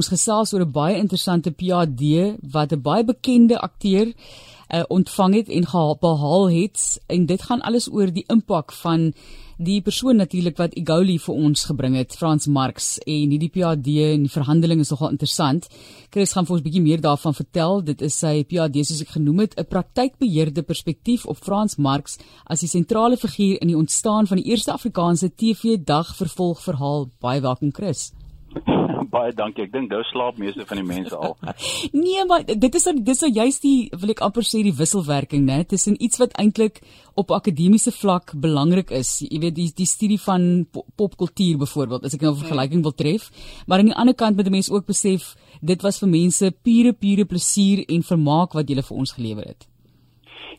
Ons gesels oor 'n baie interessante PhD wat 'n baie bekende akteur uh, ontvang het en behaal het en dit gaan alles oor die impak van die persoon natuurlik wat Igoli vir ons gebring het, Frans Marx en hierdie PhD en die verhandeling is nogal interessant. Chris gaan vir ons 'n bietjie meer daarvan vertel. Dit is sy PhD soos ek genoem het, 'n praktykbeheerde perspektief op Frans Marx as die sentrale figuur in die ontstaan van die eerste Afrikaanse TV-dag vervolgverhaal. Baie welkom Chris. baie dankie. Ek dink nou slaap meeste van die mense al. nee, maar dit is dit is juist die wil ek amper sê die wisselwerking, né, tussen iets wat eintlik op akademiese vlak belangrik is. Jy weet die die studie van popkultuur byvoorbeeld, as ek nou 'n vergelyking wil tref, maar aan die ander kant moet 'n mens ook besef dit was vir mense pure pure plesier en vermaak wat jy vir ons gelewer het.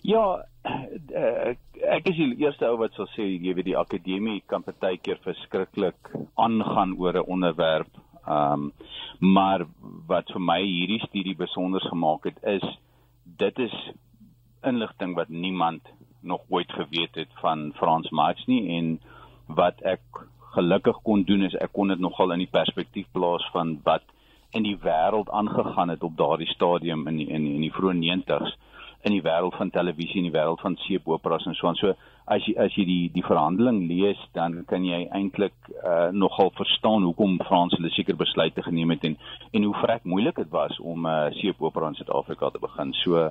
Ja, uh, ek is die eerste ou wat sal sê jy weet die akademie kan partykeer verskriklik aangaan oor 'n onderwerp. Ehm um, maar wat vir my hierdie studie besonder gemaak het is dit is inligting wat niemand nog ooit geweet het van Frans Marx nie en wat ek gelukkig kon doen is ek kon dit nogal in die perspektief plaas van wat in die wêreld aangegaan het op daardie stadium in die, in die, in die vroeë 90s in die wêreld van televisie en die wêreld van seepoperas en so aan. So as jy as jy die die verhandeling lees, dan kan jy eintlik uh, nogal verstaan hoekom Frans hulle seker besluite geneem het en en hoe vrek moeilik dit was om 'n uh, seepopera in Suid-Afrika te begin. So uh,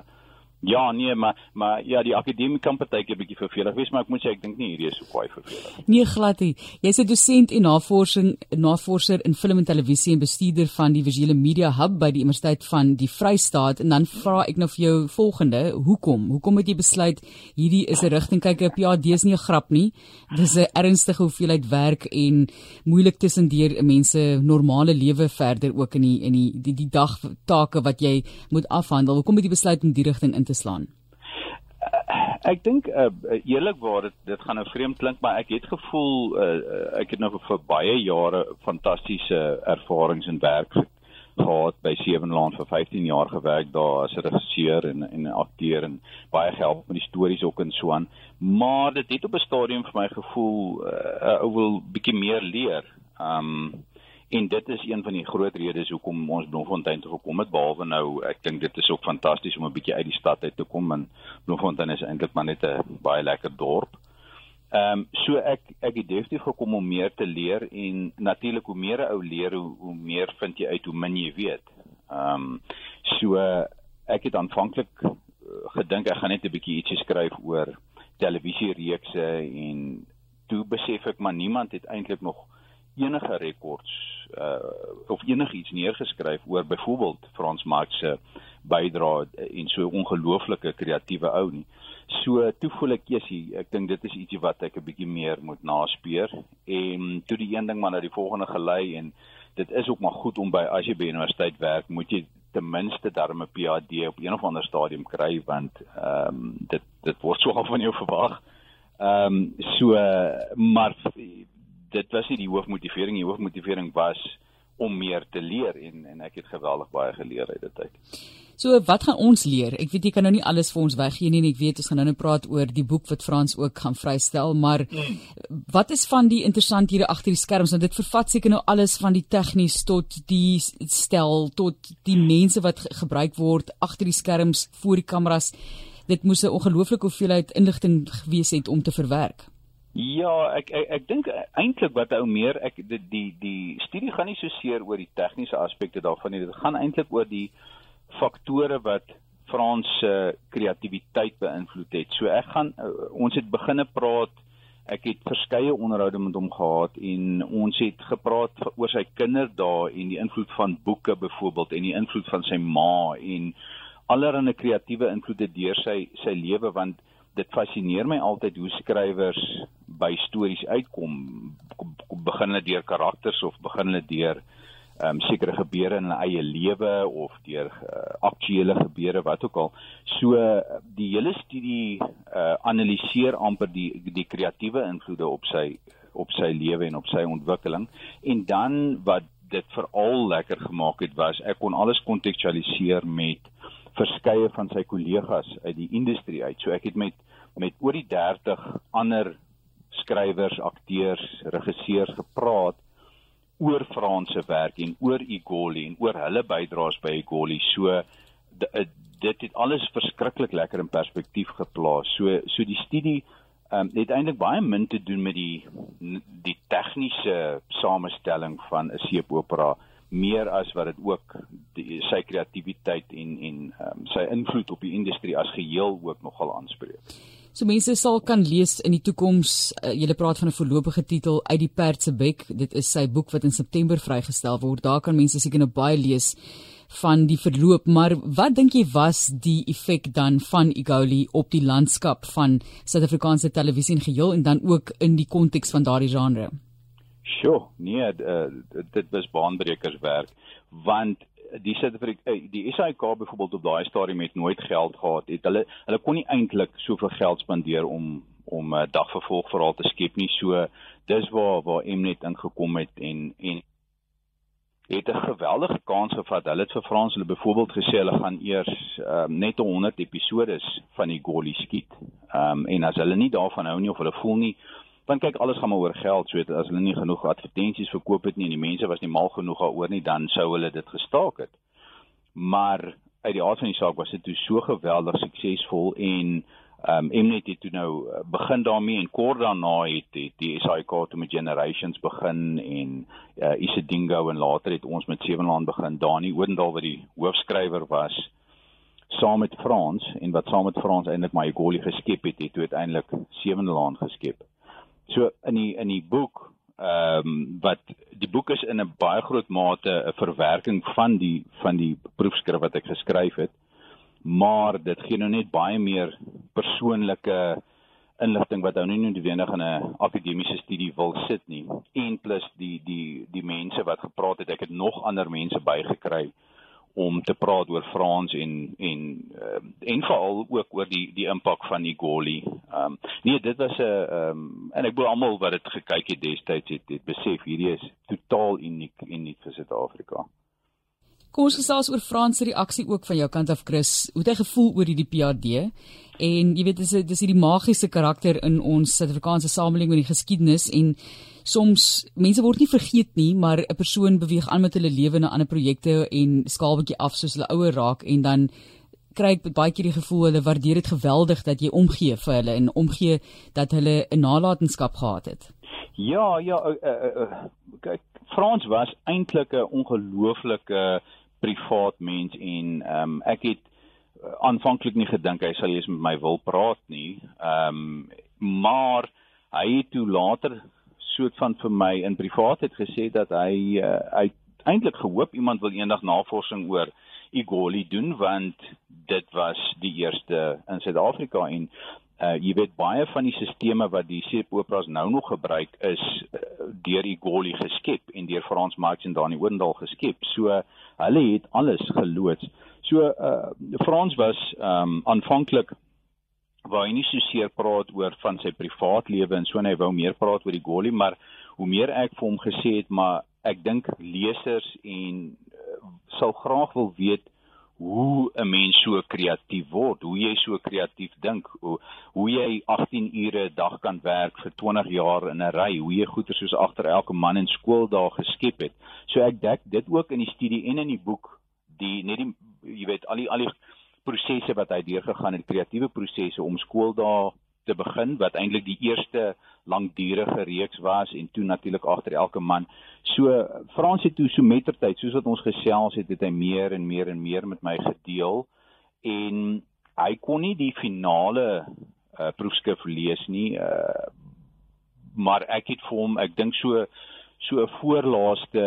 Ja, nee, maar maar ja, die akademie kan partykeer bietjie vervelig wees, maar ek moet sê ek dink nie hierdie is so kwai vervelig. Nee, glad nie. Jy's 'n dosent en navorsing navorser in film en televisie en bestuurder van die Visuele Media Hub by die Universiteit van die Vrystaat en dan vra ek nou vir jou volgende, hoekom? Hoekom het jy besluit hierdie is 'n rigting kyk op ja, dis nie 'n grap nie. Dis 'n ernstige hoeveelheid werk en moeilik tussendeur mense normale lewe verder ook in die in die die, die dag take wat jy moet afhandel. Hoekom het jy besluit om die rigting in te slaan? Ek dink uh, eerlikwaar dit dit gaan nou vreemd klink maar ek het gevoel uh, ek het nou vir baie jare fantastiese ervarings in werk gehad by Sewenland vir 15 jaar gewerk daar as regisseur en en akteur en baie gehelp met die stories ook en so aan maar dit het op 'n stadium vir my gevoel uh, ou wil bietjie meer leer. Um En dit is een van die groot redes hoekom ons Bloemfontein toe gekom het behalwe nou ek dink dit is ook fantasties om 'n bietjie uit die stad uit te kom en Bloemfontein is eintlik maar net 'n baie lekker dorp. Ehm um, so ek ek het definitief gekom om meer te leer en natuurlik hoe meer 'n ou leer hoe, hoe meer vind jy uit hoe min jy weet. Ehm um, so ek het aanvanklik uh, gedink ek gaan net 'n bietjie ietsie skryf oor televisiereekse en toe besef ek maar niemand het eintlik nog enige rekords uh, of enigiets neergeskryf oor byvoorbeeld Frans Marx se bydrae en so ongelooflike kreatiewe ou nie. So toe voel ek esie, ek dink dit is ietsie wat ek 'n bietjie meer moet naspeur en toe die een ding maar na die volgende gelei en dit is ook maar goed om by as jy by universiteit werk, moet jy ten minste darm 'n PhD op een of ander stadium kry want ehm um, dit dit word so af van jou verwag. Ehm um, so maar dit was nie die hoofmotivering nie. Die hoofmotivering was om meer te leer en en ek het geweldig baie geleer uit dit uit. So wat gaan ons leer? Ek weet jy kan nou nie alles vir ons weggee nie en ek weet ons gaan nou net praat oor die boek wat Frans ook gaan vrystel, maar mm. wat is van die interessanthede agter die skerms? Want dit vervat seker nou alles van die tegnies tot die stel tot die mense wat ge gebruik word agter die skerms voor die kameras. Dit moes 'n ongelooflike hoeveelheid inligting gewees het om te verwerk. Ja, ek ek, ek dink eintlik wat ou meer ek die die die studie gaan nie so seer oor die tegniese aspekte daarvan nie. Dit gaan eintlik oor die faktore wat Frans se kreatiwiteit beïnvloed het. So ek gaan ons het begine praat ek het verskeie onderhoude met hom gehad en ons het gepraat oor sy kinderdae en die invloed van boeke byvoorbeeld en die invloed van sy ma en allerlei kreatiewe invloede deur sy sy lewe want dit fascineer my altyd hoe skrywers by stories uitkom. Begin hulle deur karakters of begin hulle deur ehm um, sekere gebeure in hulle eie lewe of deur uh, aktuelle gebeure wat ook al. So die hele studie uh, analiseer amper die die kreatiewe invloede op sy op sy lewe en op sy ontwikkeling. En dan wat dit veral lekker gemaak het was ek kon alles kontekstualiseer met verskeie van sy kollegas uit die industrie uit. So ek het met met oor die 30 ander skrywers, akteurs, regisseurs gepraat oor Franse werk en oor Igoli en oor hulle bydraes by Igoli. So eh, dit het alles verskriklik lekker in perspektief geplaas. So so die studie ehm um, het eintlik baie min te doen met die die tegniese samestelling van 'n seepopera meer as wat dit ook die, sy kreatiwiteit en en um, sy invloed op die industrie as geheel ook nogal aanspreek. So mense sal kan lees in die toekoms, uh, jy praat van 'n voorlopige titel uit die Perd se bek. Dit is sy boek wat in September vrygestel word. Daar kan mense seker nou baie lees van die verloop, maar wat dink jy was die effek dan van Igoli op die landskap van Suid-Afrikaanse televisie in geheel en dan ook in die konteks van daardie genre? Sjoe, nee, uh, dit was baanbrekers werk want die Suid-Afrika eh, die SAIK byvoorbeeld op daai stadium het nooit geld gehad het. Hulle hulle kon nie eintlik soveel geld spandeer om om 'n uh, dagvervolg verhaal te skep nie. So dis waar waar Mnet ingekom het en en het 'n geweldige kans gevat. Hulle het vir Frans hulle byvoorbeeld gesê hulle gaan eers um, net 100 episode van die Goli skiet. Ehm um, en as hulle nie daarvan hou nie of hulle voel nie want kyk alles gaan maar oor geld so as hulle nie genoeg advertensies verkoop het nie en die mense was nie mal genoeg daaroor nie dan sou hulle dit gestaak het maar uit die aard van die saak was dit so geweldig suksesvol en ehm um, Mnet het toe nou uh, begin daarmee en kort daarna het, het die SAIK toe met Generations begin en uh, Isidingo en later het ons met Sewenland begin Dani Odendaal wat die hoofskrywer was saam met Frans en wat saam met Frans eintlik my Goli geskep het het uiteindelik Sewenland geskep. So in die in die boek ehm um, wat die boek is in 'n baie groot mate 'n verwerking van die van die proefskrif wat ek geskryf het. Maar dit gee nou net baie meer persoonlike inligting wat ou nie noodwendig in 'n akademiese studie wil sit nie. En plus die die die mense wat gepraat het, ek het nog ander mense bygekry om te praat oor Frans en en uh, en veral ook oor die die impak van die Goli. Ehm um, nee, dit was 'n ehm um, en ek glo almal wat dit gekyk het destyds het, het besef hierdie is totaal uniek uniek vir Suid-Afrika. Kom ons gesels oor Frans se reaksie ook van jou kant af Chris. Hoe het hy gevoel oor hierdie PhD? En jy weet dis dis hierdie magiese karakter in ons Suid-Afrikaanse samelewing en die geskiedenis en soms mense word nie vergeet nie, maar 'n persoon beweeg aan met hulle lewe na ander projekte en skaal bietjie af soos hulle ouer raak en dan kry ek baie keer die gevoel hulle waardeer dit geweldig dat jy omgee vir hulle en omgee dat hulle 'n nalatenskap gehad het. Ja, ja, uh, uh, uh, kyk, Frans was eintlik 'n ongelooflike privaat mens en um, ek het aanvanklik nie gedink hy sal eens met my wil praat nie. Ehm um, maar hy het toe later soort van vir my in privaat het gesê dat hy uh, hy eintlik gehoop iemand wil eendag navorsing oor Igoli doen want dit was die eerste in Suid-Afrika en uh, jy weet baie van die sisteme wat die seepoperas nou nog gebruik is uh, deur Igoli geskep en deur Frans Marx en Dani Oendal geskep. So hulle het alles geloods. So uh, Frans was um, aanvanklik waar hy nie so seer praat oor van sy privaat lewe en so en hy wou meer praat oor die Goli, maar hoe meer ek vir hom gesê het, maar ek dink lesers en uh, sou graag wil weet hoe 'n mens so kreatief word, hoe jy so kreatief dink, hoe, hoe jy 18 ure 'n dag kan werk vir 20 jaar in 'n ry, hoe jy goeie soos agter elke man in skool daar geskep het. So ek dink dit ook in die studie en in die boek, die net die jy weet al die al die prosesse wat hy deurgegaan het, kreatiewe prosesse om skool daar te begin wat eintlik die eerste langdurige reeks was en toe natuurlik agter elke man. So Frans het toe so mettertyd, soos wat ons gesels het, het hy meer en meer en meer met my gedeel en hy kon nie die finale uh, proefskrif lees nie. Uh, maar ek het vir hom, ek dink so so 'n voorlaaste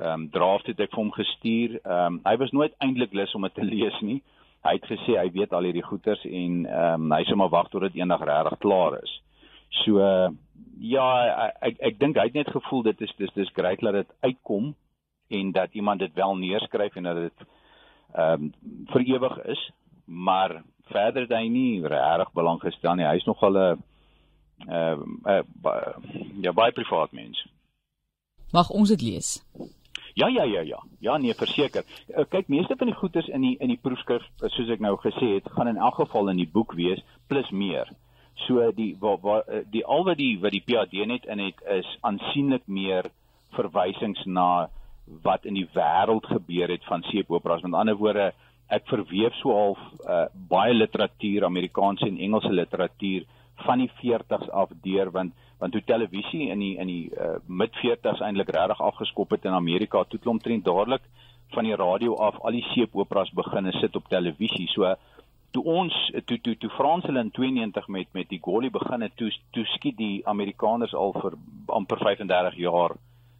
ehm um, draft het ek vir hom gestuur. Ehm um, hy was nooit eintlik lus om dit te lees nie hy het gesê hy weet al hierdie goeters en ehm um, hy sê maar wag tot dit eendag regtig klaar is. So uh, ja, ek ek dink hy het net gevoel dit is dis dis great dat dit uitkom en dat iemand dit wel neerskryf en dat dit ehm um, vir ewig is, maar verder het hy nie regtig belang gestel nie. Hy's nogal 'n ehm uh, uh, ja, baie privaat mens. Mag ons dit lees? Ja ja ja ja. Ja nee, verseker. Eh, kyk, meeste van die goeders in die in die proefskrif, eh, soos ek nou gesê het, gaan in elk geval in die boek wees plus meer. So die waar waar eh, die al wat die wat die PhD net in het is aansienlik meer verwysings na wat in die wêreld gebeur het van seepoperas. Met ander woorde, ek verweef so half uh, baie literatuur, Amerikaanse en Engelse literatuur van die 40s af deur want want toe televisie in die in die uh, mid 40s eintlik regtig afgeskop het in Amerika, toe klomp trend dadelik van die radio af al die seepoperas begin sit op televisie. So toe ons toe toe toe Frans hulle in 92 met met die Goli begin het, toe toe skiet die Amerikaners al vir amper 35 jaar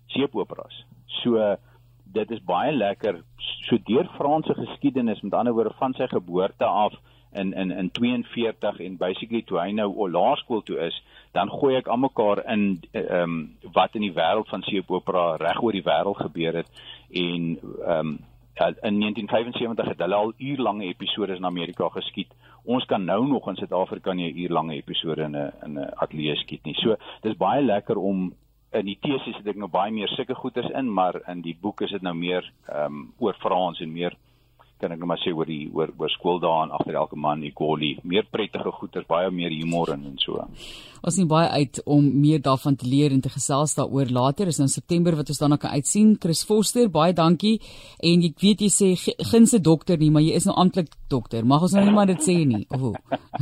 seepoperas. So dit is baie lekker so deur Franse geskiedenis met ander woorde van sy geboorte af in in in 42 en basically toe hy nou laerskool toe is, dan gooi ek almekaar in ehm um, wat in die wêreld van seepopera reg oor die wêreld gebeur het en ehm um, in 1975 het hulle al uurlange episode in Amerika geskiet. Ons kan nou nog in Suid-Afrika nie uurlange episode in 'n in 'n ateljee skiet nie. So dis baie lekker om in die teses het ek nou baie meer sulke goeters in, maar in die boek is dit nou meer ehm um, oor Frans en meer kan ek net maar sê oor die oor oor skooldae en agter elke man Nicoli meer prettige goeters baie meer humor in en so. Ons sien baie uit om meer daarvan te leer en te gesels daaroor later is nou September wat ons dan kan uitsien. Chris Foster, baie dankie. En ek weet jy sê ginse dokter nie, maar jy is nou amptelik dokter. Mag ons nou nie maar dit sê nie. O.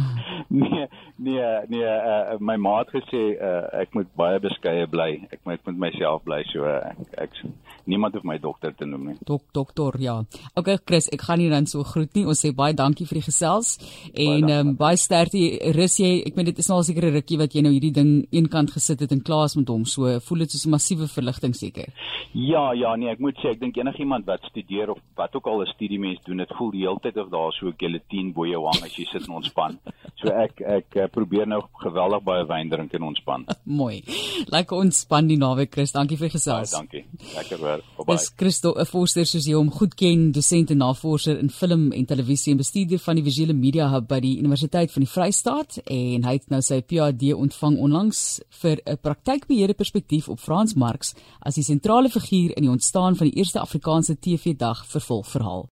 nee, nee, nee, uh, my ma het gesê uh, ek moet baie beskeie bly. Ek moet met myself bly so uh, ek, ek niemand hoef my dokter te noem nie. Dok dokter, ja. Okay, Chris, ek gaan nie dan so groet nie. Ons sê baie dankie vir die gesels en baie, um, baie sterkte. Rus jy, ek meen dit is nou al seker 'n rukkie wat jy nou hierdie ding eenkant gesit het in klas met hom. So voel dit soos 'n massiewe verligting seker. Ja, ja, nee, ek moet sê ek dink enigiemand wat studeer of wat ook al 'n studiemens doen, dit voel die hele tyd of daar so 'n gelatine bo jou hang as jy sit en ontspan. So ek ek uh, probeer nou geweldig baie wyn drink en ontspan. Mooi. Lekker ontspan die naweek, Chris. Dankie vir gesels. Baie dankie. Lekker hoor. Dis Christo, 'n forster soos jy hom goed ken, dosent en navorser in film en televisie en bestuurder van die visuele media hub by die Universiteit van die Vrystaat en hy het nou sy PhD ontvang onlangs vir 'n praktykbeheerde perspektief op Frans Marx as die sentrale figuur in die ontstaan van die eerste Afrikaanse TV-dag vervolgverhaal.